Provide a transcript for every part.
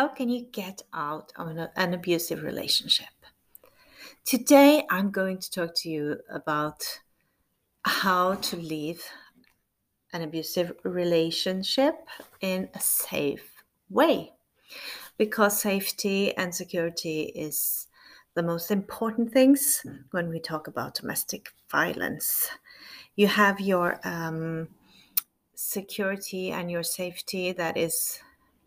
how can you get out of an, an abusive relationship? Today, I'm going to talk to you about how to leave an abusive relationship in a safe way. Because safety and security is the most important things when we talk about domestic violence. You have your um, security and your safety that is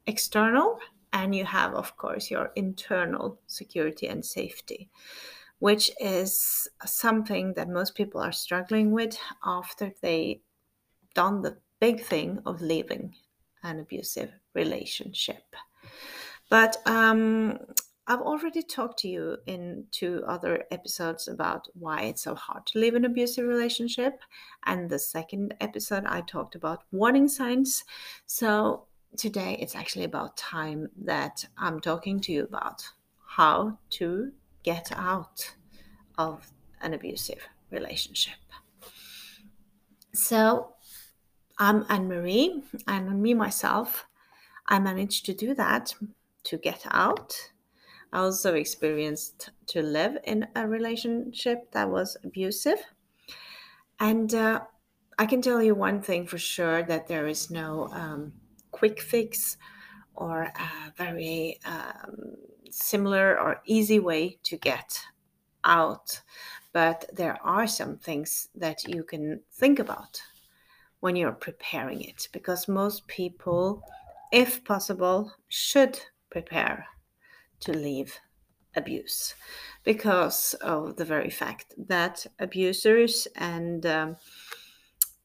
external, and you have, of course, your internal security and safety, which is something that most people are struggling with after they done the big thing of leaving an abusive relationship. But um, I've already talked to you in two other episodes about why it's so hard to leave an abusive relationship. And the second episode, I talked about warning signs. So today, it's actually about time that I'm talking to you about how to get out of an abusive relationship. So, I'm Anne Marie, and me myself, I managed to do that to get out. I also experienced to live in a relationship that was abusive. And uh, I can tell you one thing for sure that there is no um, quick fix or a very um, similar or easy way to get out. But there are some things that you can think about when you're preparing it because most people, if possible, should prepare to leave abuse because of the very fact that abusers and um,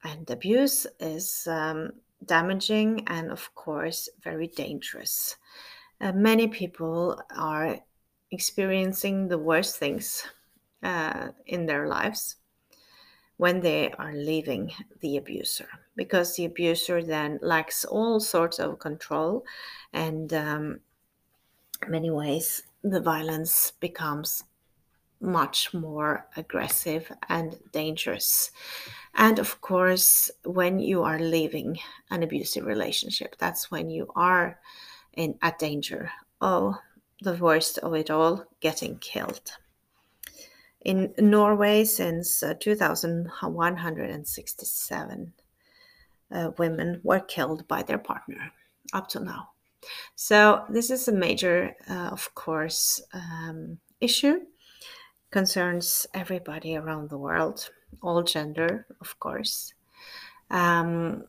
and abuse is um, damaging and of course very dangerous. Uh, many people are experiencing the worst things uh, in their lives when they are leaving the abuser because the abuser then lacks all sorts of control and um, many ways the violence becomes much more aggressive and dangerous and of course when you are leaving an abusive relationship that's when you are in at danger Oh, the worst of it all getting killed in Norway, since uh, 2,167 uh, women were killed by their partner up to now. So, this is a major, uh, of course, um, issue. Concerns everybody around the world, all gender, of course. Um,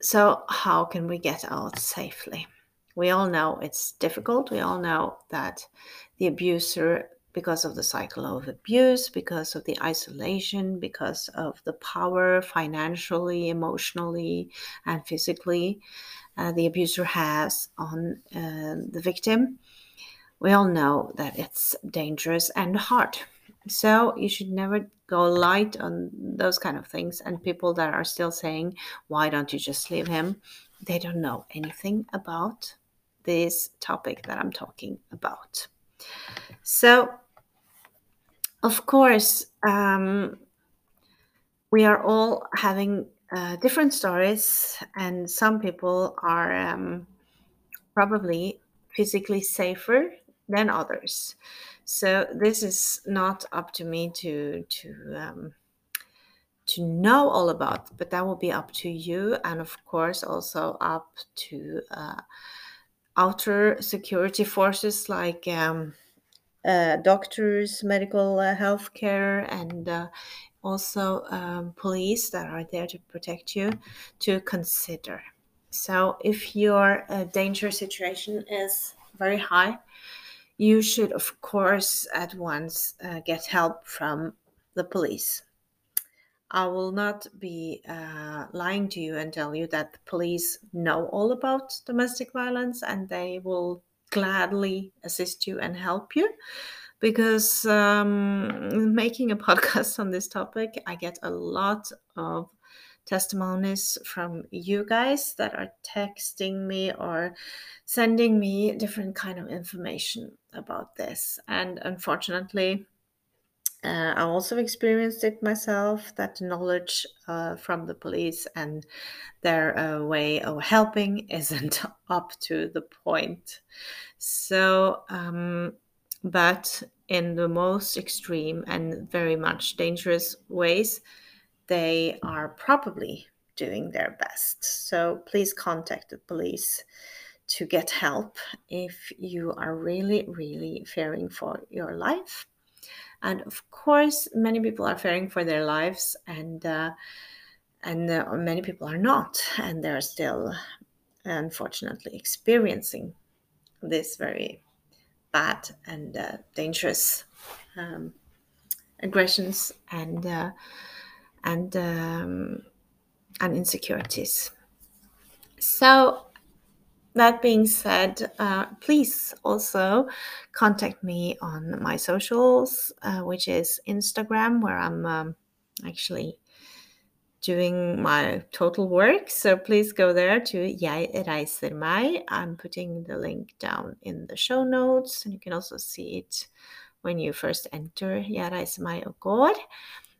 so, how can we get out safely? We all know it's difficult. We all know that the abuser because of the cycle of abuse, because of the isolation, because of the power financially, emotionally, and physically uh, the abuser has on uh, the victim. We all know that it's dangerous and hard. So you should never go light on those kind of things. And people that are still saying, why don't you just leave him? They don't know anything about this topic that I'm talking about. So of course, um, we are all having uh, different stories, and some people are um, probably physically safer than others. So this is not up to me to to um, to know all about, but that will be up to you, and of course also up to uh, outer security forces like um, uh, doctors, medical uh, health care, and uh, also um, police that are there to protect you to consider. So, if your uh, danger situation is very high, you should, of course, at once uh, get help from the police. I will not be uh, lying to you and tell you that the police know all about domestic violence and they will gladly assist you and help you because um, making a podcast on this topic, I get a lot of testimonies from you guys that are texting me or sending me different kind of information about this and unfortunately Uh, I also experienced it myself that knowledge uh, from the police and their uh, way of helping isn't up to the point. So, um, but in the most extreme and very much dangerous ways, they are probably doing their best. So please contact the police to get help if you are really, really fearing for your life. And of course, many people are fearing for their lives, and uh, and uh, many people are not, and they're still, unfortunately, experiencing this very bad and uh, dangerous um, aggressions and uh, and um, and insecurities. So that being said, uh, please also contact me on my socials, uh, which is Instagram, where I'm um, actually doing my total work. So please go there to Jeg reiser. I'm putting the link down in the show notes, and you can also see it when you first enter Jeg reiser meg.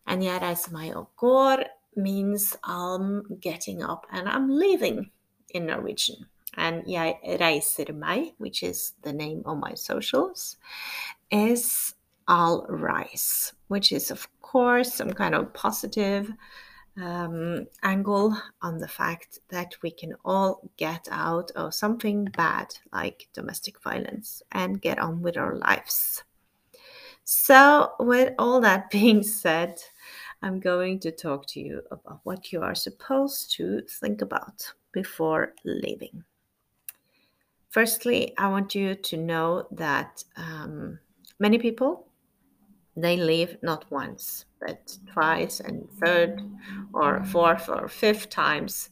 And meg og går means I'm getting up and I'm leaving in Norwegian. And Jeg reiser meg, which is the name of my socials, is I'll rise, which is, of course, some kind of positive um, angle on the fact that we can all get out of something bad like domestic violence and get on with our lives. So, with all that being said, I'm going to talk to you about what you are supposed to think about before leaving. Firstly, I want you to know that um, many people they leave not once but twice and third or fourth or fifth times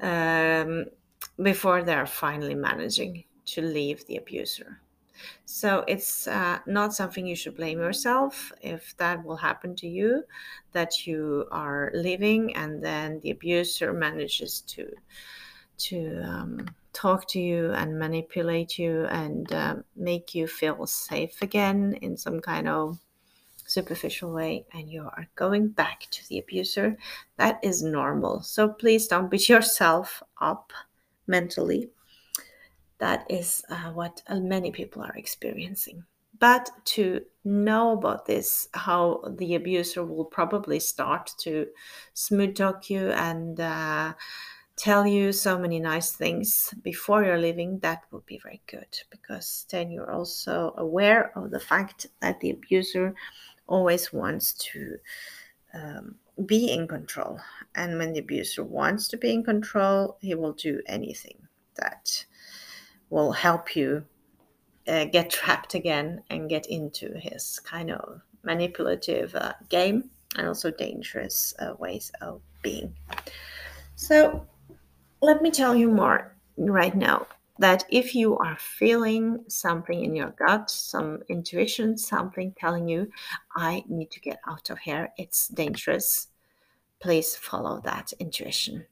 um, before they're finally managing to leave the abuser. So it's uh, not something you should blame yourself if that will happen to you, that you are leaving and then the abuser manages to to um, talk to you and manipulate you and uh, make you feel safe again in some kind of superficial way and you are going back to the abuser, that is normal. So please don't beat yourself up mentally. That is uh, what uh, many people are experiencing. But to know about this, how the abuser will probably start to smooth talk you and uh, tell you so many nice things before you're leaving, that would be very good because then you're also aware of the fact that the abuser always wants to um, be in control. And when the abuser wants to be in control, he will do anything that will help you uh, get trapped again and get into his kind of manipulative uh, game and also dangerous uh, ways of being. So, let me tell you more right now that if you are feeling something in your gut, some intuition, something telling you, I need to get out of here, it's dangerous, please follow that intuition.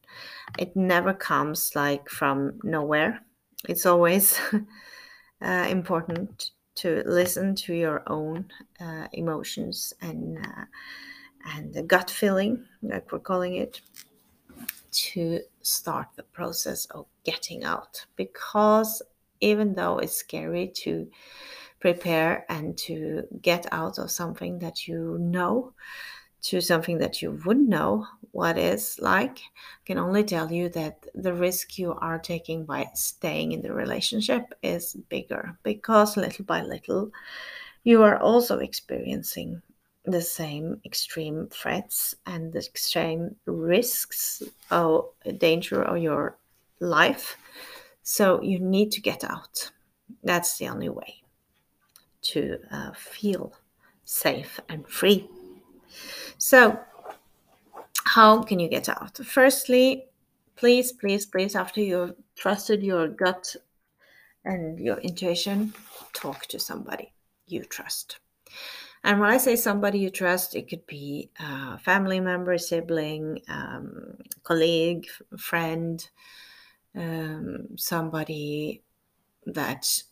It never comes like from nowhere. It's always uh, important to listen to your own uh, emotions and uh, and the gut feeling, like we're calling it, to start the process of getting out. Because even though it's scary to prepare and to get out of something that you know to something that you wouldn't know what is like I can only tell you that the risk you are taking by staying in the relationship is bigger because little by little you are also experiencing the same extreme threats and the extreme risks or danger of your life. So you need to get out. That's the only way to uh, feel safe and free. So, how can you get out? Firstly, please, please, please, after you've trusted your gut and your intuition, talk to somebody you trust. And when I say somebody you trust, it could be a family member, sibling, um, colleague, friend, um, somebody that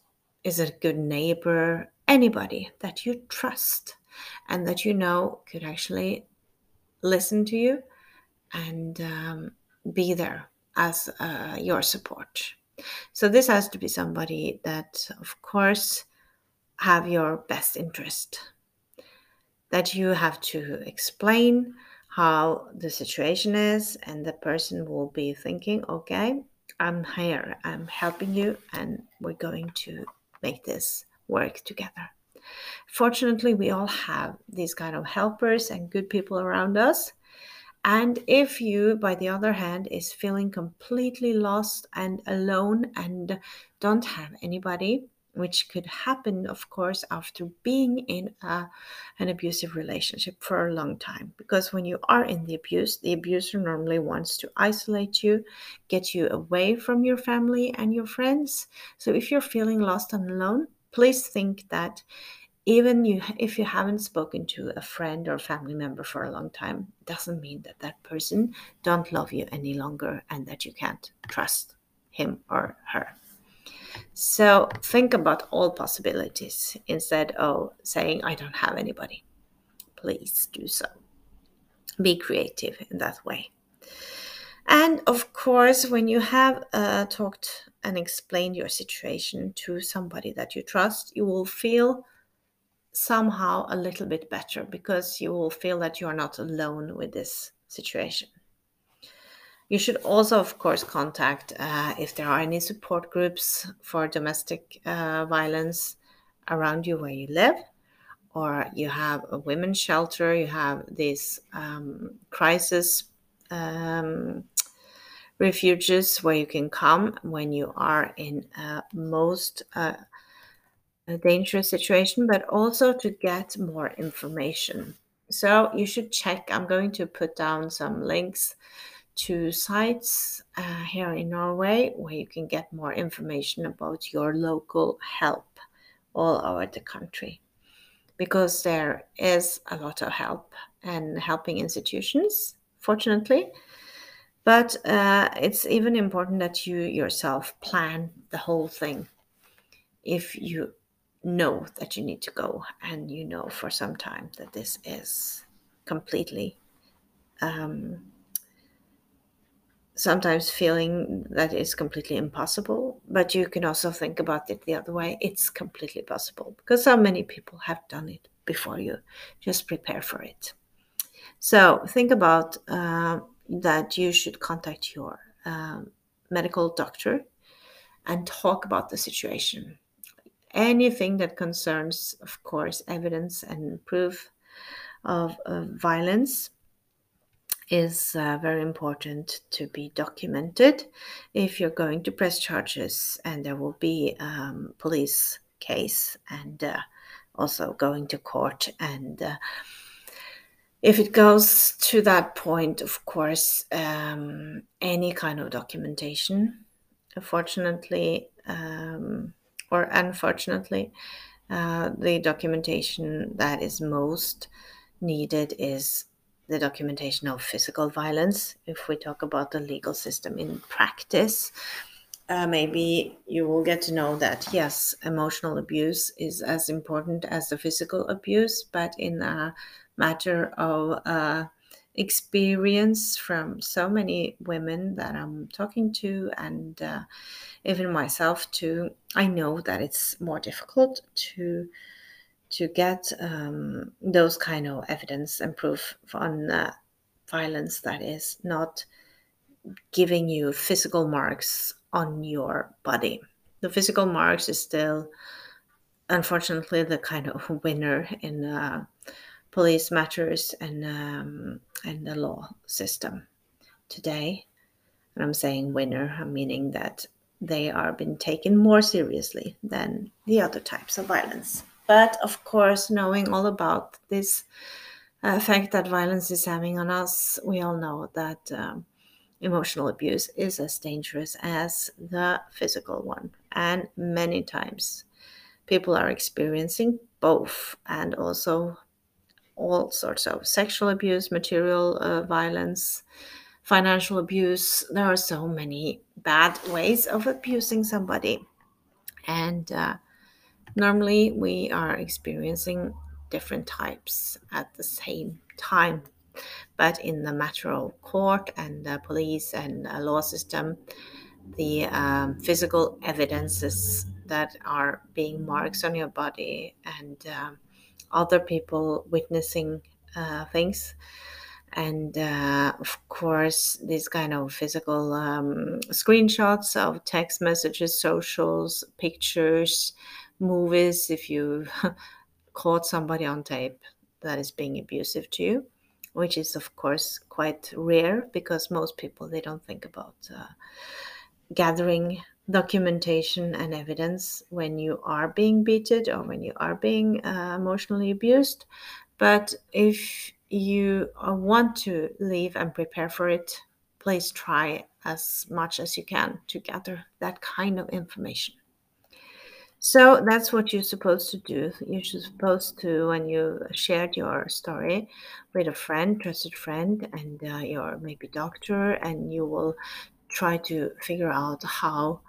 is a good neighbor, anybody that you trust. And that you know could actually listen to you and um, be there as uh, your support. So this has to be somebody that, of course, have your best interest. That you have to explain how the situation is, and the person will be thinking, okay, I'm here, I'm helping you, and we're going to make this work together. Fortunately, we all have these kind of helpers and good people around us and if you, by the other hand, is feeling completely lost and alone and don't have anybody, which could happen, of course, after being in a, an abusive relationship for a long time. Because when you are in the abuse, the abuser normally wants to isolate you, get you away from your family and your friends. So if you're feeling lost and alone, please think that even you if you haven't spoken to a friend or family member for a long time doesn't mean that that person don't love you any longer and that you can't trust him or her. So think about all possibilities instead of saying i don't have anybody. Please do so. Be creative in that way. And of course when you have uh, talked and explained your situation to somebody that you trust you will feel somehow a little bit better because you will feel that you are not alone with this situation. You should also, of course, contact uh, if there are any support groups for domestic uh, violence around you where you live, or you have a women's shelter, you have these um, crisis um, refuges where you can come when you are in uh, most uh, a dangerous situation, but also to get more information. So you should check. I'm going to put down some links to sites uh, here in Norway where you can get more information about your local help all over the country. Because there is a lot of help and helping institutions, fortunately. But uh, it's even important that you yourself plan the whole thing. If you know that you need to go and you know for some time that this is completely um, sometimes feeling that it's completely impossible but you can also think about it the other way. It's completely possible because so many people have done it before you. Just prepare for it. So think about uh, that you should contact your um, medical doctor and talk about the situation anything that concerns, of course, evidence and proof of, violence is uh, very important to be documented. If you're going to press charges and there will be um, police case and uh, also going to court and uh, if it goes to that point of course um, any kind of documentation unfortunately um, or unfortunately, uh, the documentation that is most needed is the documentation of physical violence. If we talk about the legal system in practice, uh, maybe you will get to know that yes, emotional abuse is as important as the physical abuse, but in a matter of uh, experience from so many women that I'm talking to and uh, even myself too i know that it's more difficult to to get um, those kind of evidence and proof on uh, violence that is not giving you physical marks on your body. The physical marks is still unfortunately the kind of winner in uh, police matters and um, and the law system today and i'm saying winner i'm meaning that they are being taken more seriously than the other types of violence. But of course, knowing all about this effect that violence is having on us, we all know that um, emotional abuse is as dangerous as the physical one. And many times people are experiencing both and also all sorts of sexual abuse, material uh, violence, financial abuse. There are so many bad ways of abusing somebody. And uh, normally we are experiencing different types at the same time. But in the matter of court and the police and law system, the um, physical evidences that are being marks on your body and um, other people witnessing uh, things. And uh, of course these kind of physical um, screenshots of text messages socials pictures movies if you caught somebody on tape that is being abusive to you which is of course quite rare because most people they don't think about uh, gathering documentation and evidence when you are being beaten or when you are being uh, emotionally abused but if you uh, want to leave and prepare for it, please try as much as you can to gather that kind of information. So that's what you're supposed to do. You're supposed to, when you shared your story with a friend, trusted friend, and uh, your maybe doctor, and you will try to figure out how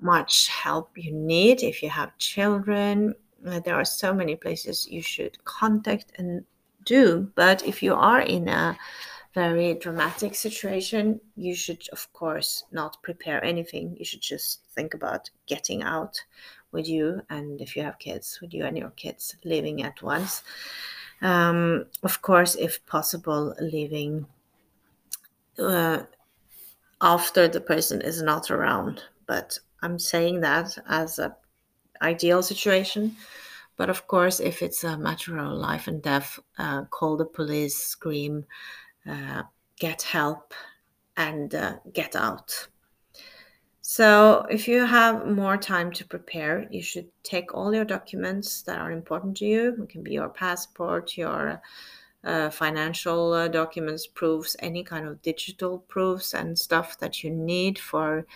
much help you need if you have children. Uh, there are so many places you should contact and do. But if you are in a very dramatic situation, you should, of course, not prepare anything. You should just think about getting out with you, and if you have kids, with you and your kids living at once. Um, of course, if possible, leaving uh, after the person is not around. But I'm saying that as a ideal situation but of course, if it's a matter of life and death, uh, call the police, scream, uh, get help, and uh, get out. So, if you have more time to prepare, you should take all your documents that are important to you. It can be your passport, your uh, financial uh, documents, proofs, any kind of digital proofs and stuff that you need for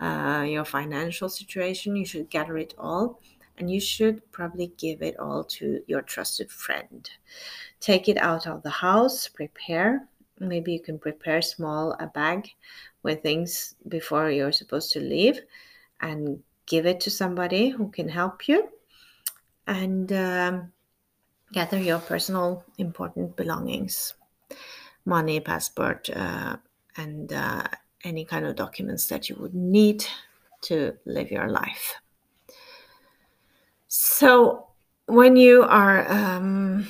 uh, your financial situation. You should gather it all and you should probably give it all to your trusted friend. Take it out of the house, prepare. Maybe you can prepare small a bag with things before you're supposed to leave and give it to somebody who can help you and um, gather your personal important belongings money passport uh, and uh, any kind of documents that you would need to live your life so, when you are um,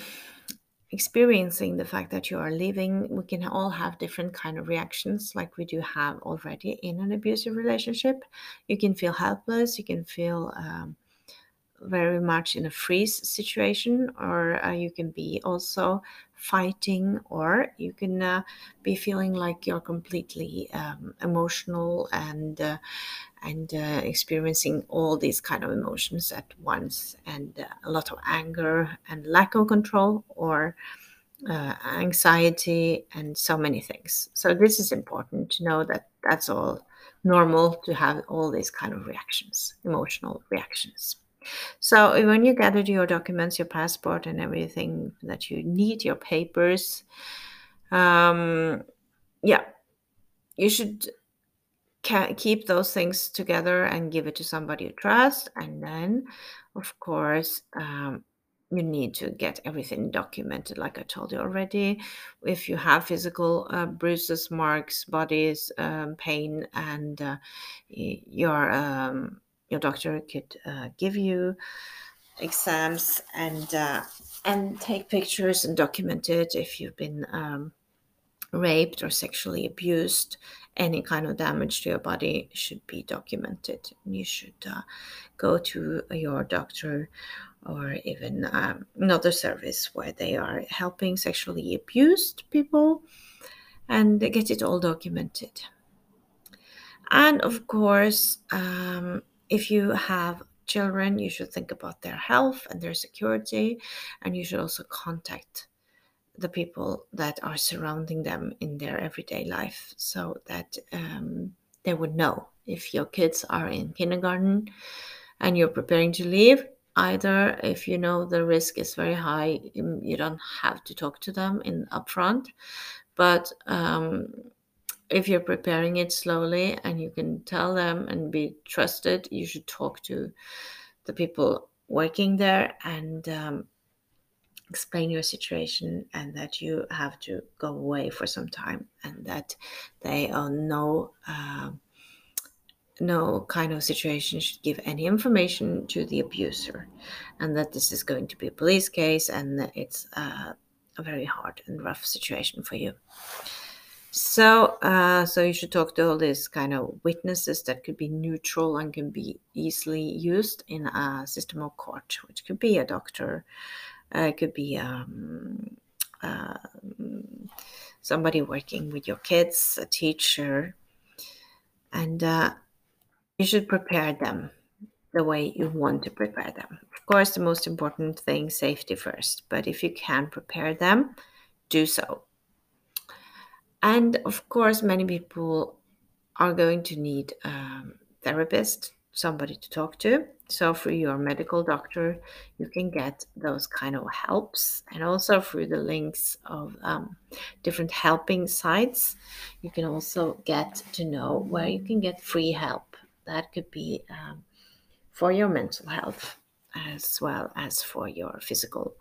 experiencing the fact that you are leaving, we can all have different kind of reactions, like we do have already in an abusive relationship. You can feel helpless. You can feel um, very much in a freeze situation, or uh, you can be also fighting, or you can uh, be feeling like you're completely um, emotional and uh, and uh, experiencing all these kind of emotions at once and uh, a lot of anger and lack of control or uh, anxiety and so many things. So this is important to know that that's all normal to have all these kind of reactions emotional reactions so when you gathered your documents your passport and everything that you need your papers um, yeah you should keep those things together and give it to somebody you trust. And then, of course, um, you need to get everything documented, like I told you already. If you have physical uh, bruises, marks, bodies, um, pain, and uh, your um, your doctor could uh, give you exams and uh, and take pictures and document it if you've been um, raped or sexually abused any kind of damage to your body should be documented. You should uh, go to your doctor or even um, another service where they are helping sexually abused people and get it all documented. And of course, um, if you have children, you should think about their health and their security, and you should also contact the people that are surrounding them in their everyday life so that um, they would know. If your kids are in kindergarten and you're preparing to leave either if you know the risk is very high you don't have to talk to them in upfront but um, if you're preparing it slowly and you can tell them and be trusted you should talk to the people working there and um, explain your situation and that you have to go away for some time and that they are no uh, no kind of situation should give any information to the abuser and that this is going to be a police case and it's uh, a very hard and rough situation for you so uh, so you should talk to all these kind of witnesses that could be neutral and can be easily used in a system of court which could be a doctor uh, it could be um, uh, somebody working with your kids a teacher and uh, you should prepare them the way you want to prepare them. Of course, the most important thing, safety first, but if you can prepare them, do so. And of course, many people are going to need a um, therapist, somebody to talk to. So through your medical doctor, you can get those kind of helps, and also through the links of um, different helping sites, you can also get to know where you can get free help that could be um, for your mental health as well as for your physical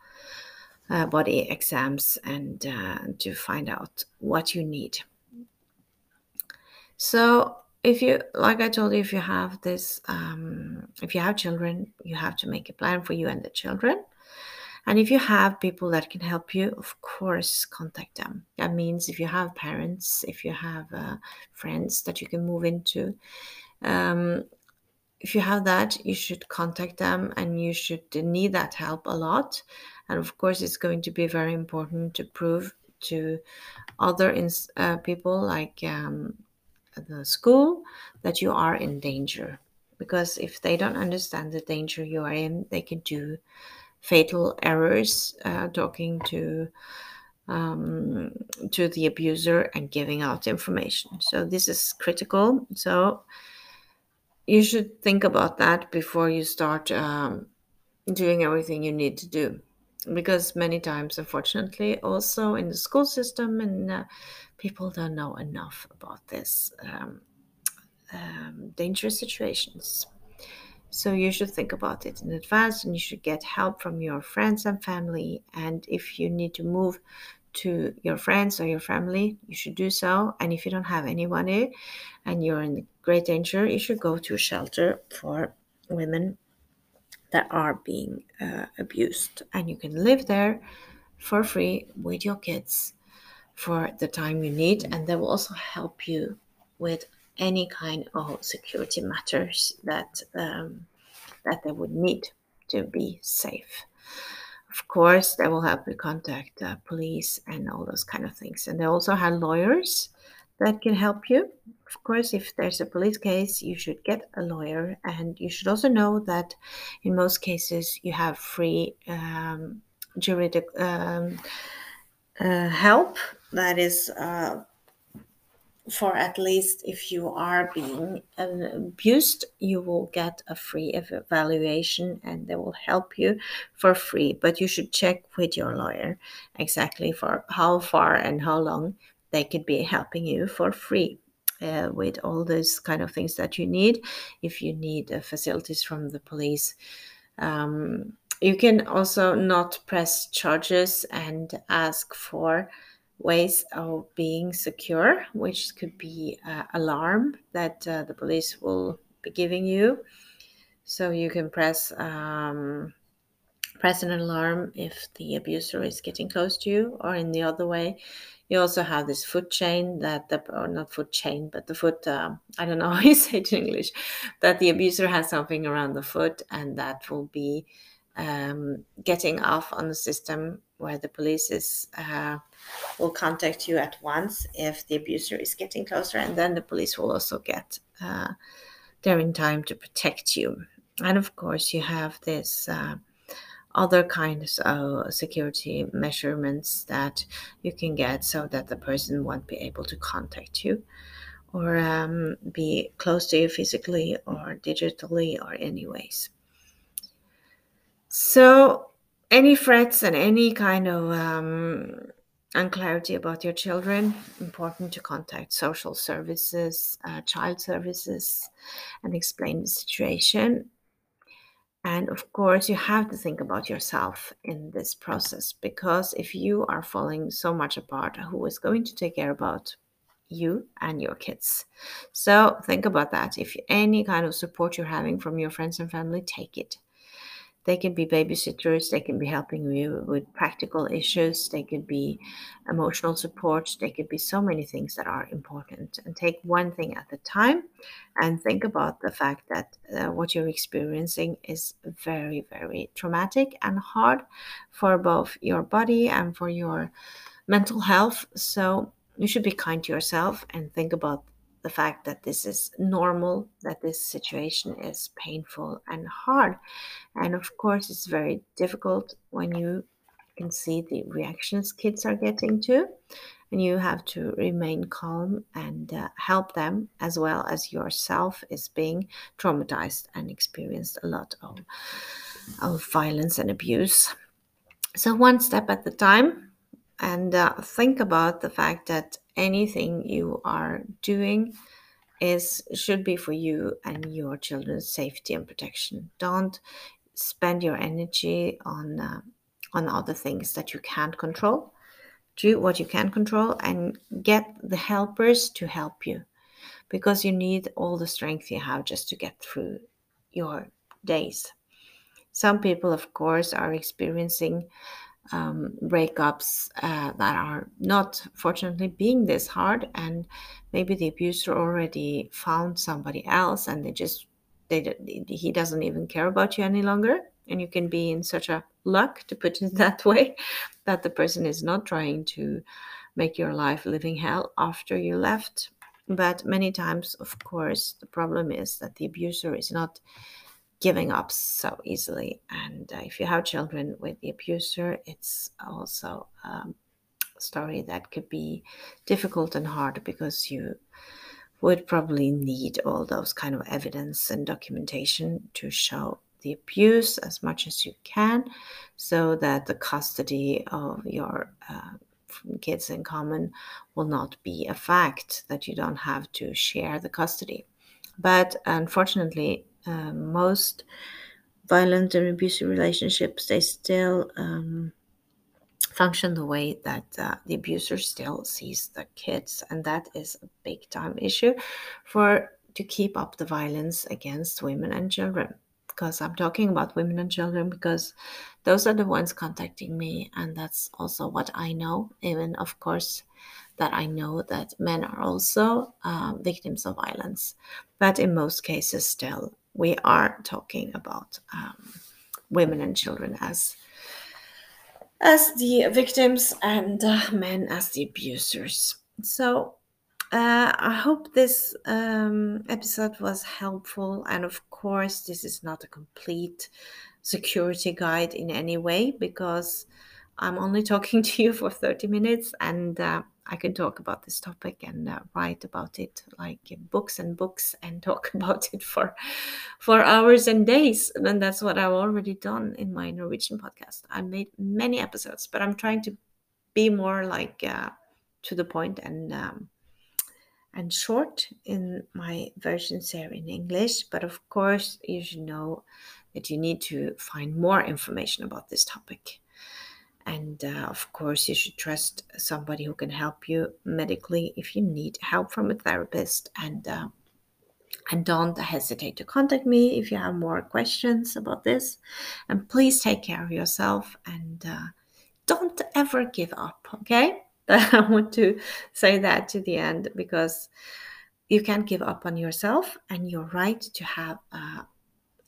uh, body exams and uh, to find out what you need. So, if you, like I told you, if you have this, um, if you have children, you have to make a plan for you and the children. And if you have people that can help you, of course, contact them. That means if you have parents, if you have uh, friends that you can move into, um, if you have that, you should contact them and you should need that help a lot. And of course, it's going to be very important to prove to other uh, people like um, the school that you are in danger. Because if they don't understand the danger you are in, they can do fatal errors uh, talking to um, to the abuser and giving out information. So this is critical. So you should think about that before you start um, doing everything you need to do because many times unfortunately also in the school system and uh, people don't know enough about this um, um, dangerous situations. So you should think about it in advance and you should get help from your friends and family. And if you need to move to your friends or your family, you should do so. And if you don't have anybody and you're in great danger, you should go to a shelter for women that are being uh, abused. And you can live there for free with your kids for the time you need. And they will also help you with any kind of security matters that um, that they would need to be safe of course, they will help you contact the police and all those kind of things. And they also have lawyers that can help you. Of course, if there's a police case, you should get a lawyer. And you should also know that in most cases, you have free um, juridic um, uh, help that is uh, for at least if you are being abused, you will get a free evaluation and they will help you for free. But you should check with your lawyer exactly for how far and how long they could be helping you for free. Uh, with all those kind of things that you need, if you need uh, facilities from the police, um, you can also not press charges and ask for ways of being secure, which could be uh, alarm that uh, the police will be giving you. So you can press um, press an alarm if the abuser is getting close to you, or in the other way. You also have this foot chain that the or not foot chain, but the foot. Uh, I don't know how you say it in English. That the abuser has something around the foot, and that will be um, getting off on the system where the police is uh, will contact you at once if the abuser is getting closer, and then the police will also get uh, there in time to protect you. And of course, you have this uh, other kinds of security measurements that you can get so that the person won't be able to contact you or um, be close to you physically or digitally or anyways. So, any threats and any kind of um, unclarity about your children, important to contact social services, uh, child services, and explain the situation. And of course, you have to think about yourself in this process because if you are falling so much apart, who is going to take care about you and your kids? So think about that. If any kind of support you're having from your friends and family, take it. They can be babysitters, they can be helping you with practical issues, they could be emotional support, they could be so many things that are important. And take one thing at a time and think about the fact that uh, what you're experiencing is very, very traumatic and hard for both your body and for your mental health. So you should be kind to yourself and think about the fact that this is normal, that this situation is painful and hard. And of course, it's very difficult when you can see the reactions kids are getting to, and you have to remain calm and uh, help them as well as yourself is being traumatized and experienced a lot of, of violence and abuse. So, one step at a time, and uh, think about the fact that anything you are doing is should be for you and your children's safety and protection. Don't spend your energy on uh, on other things that you can't control. Do what you can control and get the helpers to help you because you need all the strength you have just to get through your days. Some people, of course, are experiencing um, breakups uh, that are not fortunately being this hard and maybe the abuser already found somebody else and they just they he doesn't even care about you any longer and you can be in such a luck to put it that way that the person is not trying to make your life living hell after you left. But many times of course the problem is that the abuser is not giving up so easily. And uh, if you have children with the abuser, it's also um, a story that could be difficult and hard because you would probably need all those kind of evidence and documentation to show the abuse as much as you can so that the custody of your uh, kids in common will not be a fact that you don't have to share the custody but unfortunately um, most violent and abusive relationships they still um, function the way that uh, the abuser still sees the kids and that is a big time issue for to keep up the violence against women and children because i'm talking about women and children because those are the ones contacting me and that's also what i know even of course that I know that men are also uh, victims of violence. But in most cases, still, we are talking about um, women and children as as the victims and uh, men as the abusers. So uh, I hope this um, episode was helpful. And of course, this is not a complete security guide in any way because I'm only talking to you for 30 minutes and uh, I can talk about this topic and uh, write about it like books and books and talk about it for for hours and days. And that's what I've already done in my Norwegian podcast. I made many episodes, but I'm trying to be more like uh, to the point and um, and short in my versions here in English. But of course, you should know that you need to find more information about this topic and uh, of course, you should trust somebody who can help you medically if you need help from a therapist. And uh, and don't hesitate to contact me if you have more questions about this. And please take care of yourself and uh, don't ever give up. Okay, I want to say that to the end because you can't give up on yourself, and you're right to have a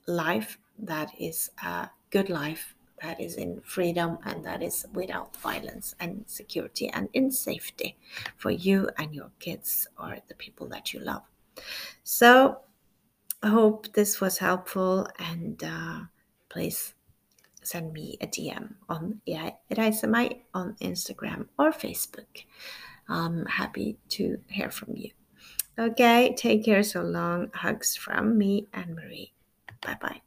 life that is a good life that is in freedom and that is without violence and security and in safety for you and your kids or the people that you love. So I hope this was helpful and uh, please send me a DM on Jeg on Instagram or Facebook. I'm happy to hear from you. Okay, take care so long. Hugs from me Anne Marie. Bye bye.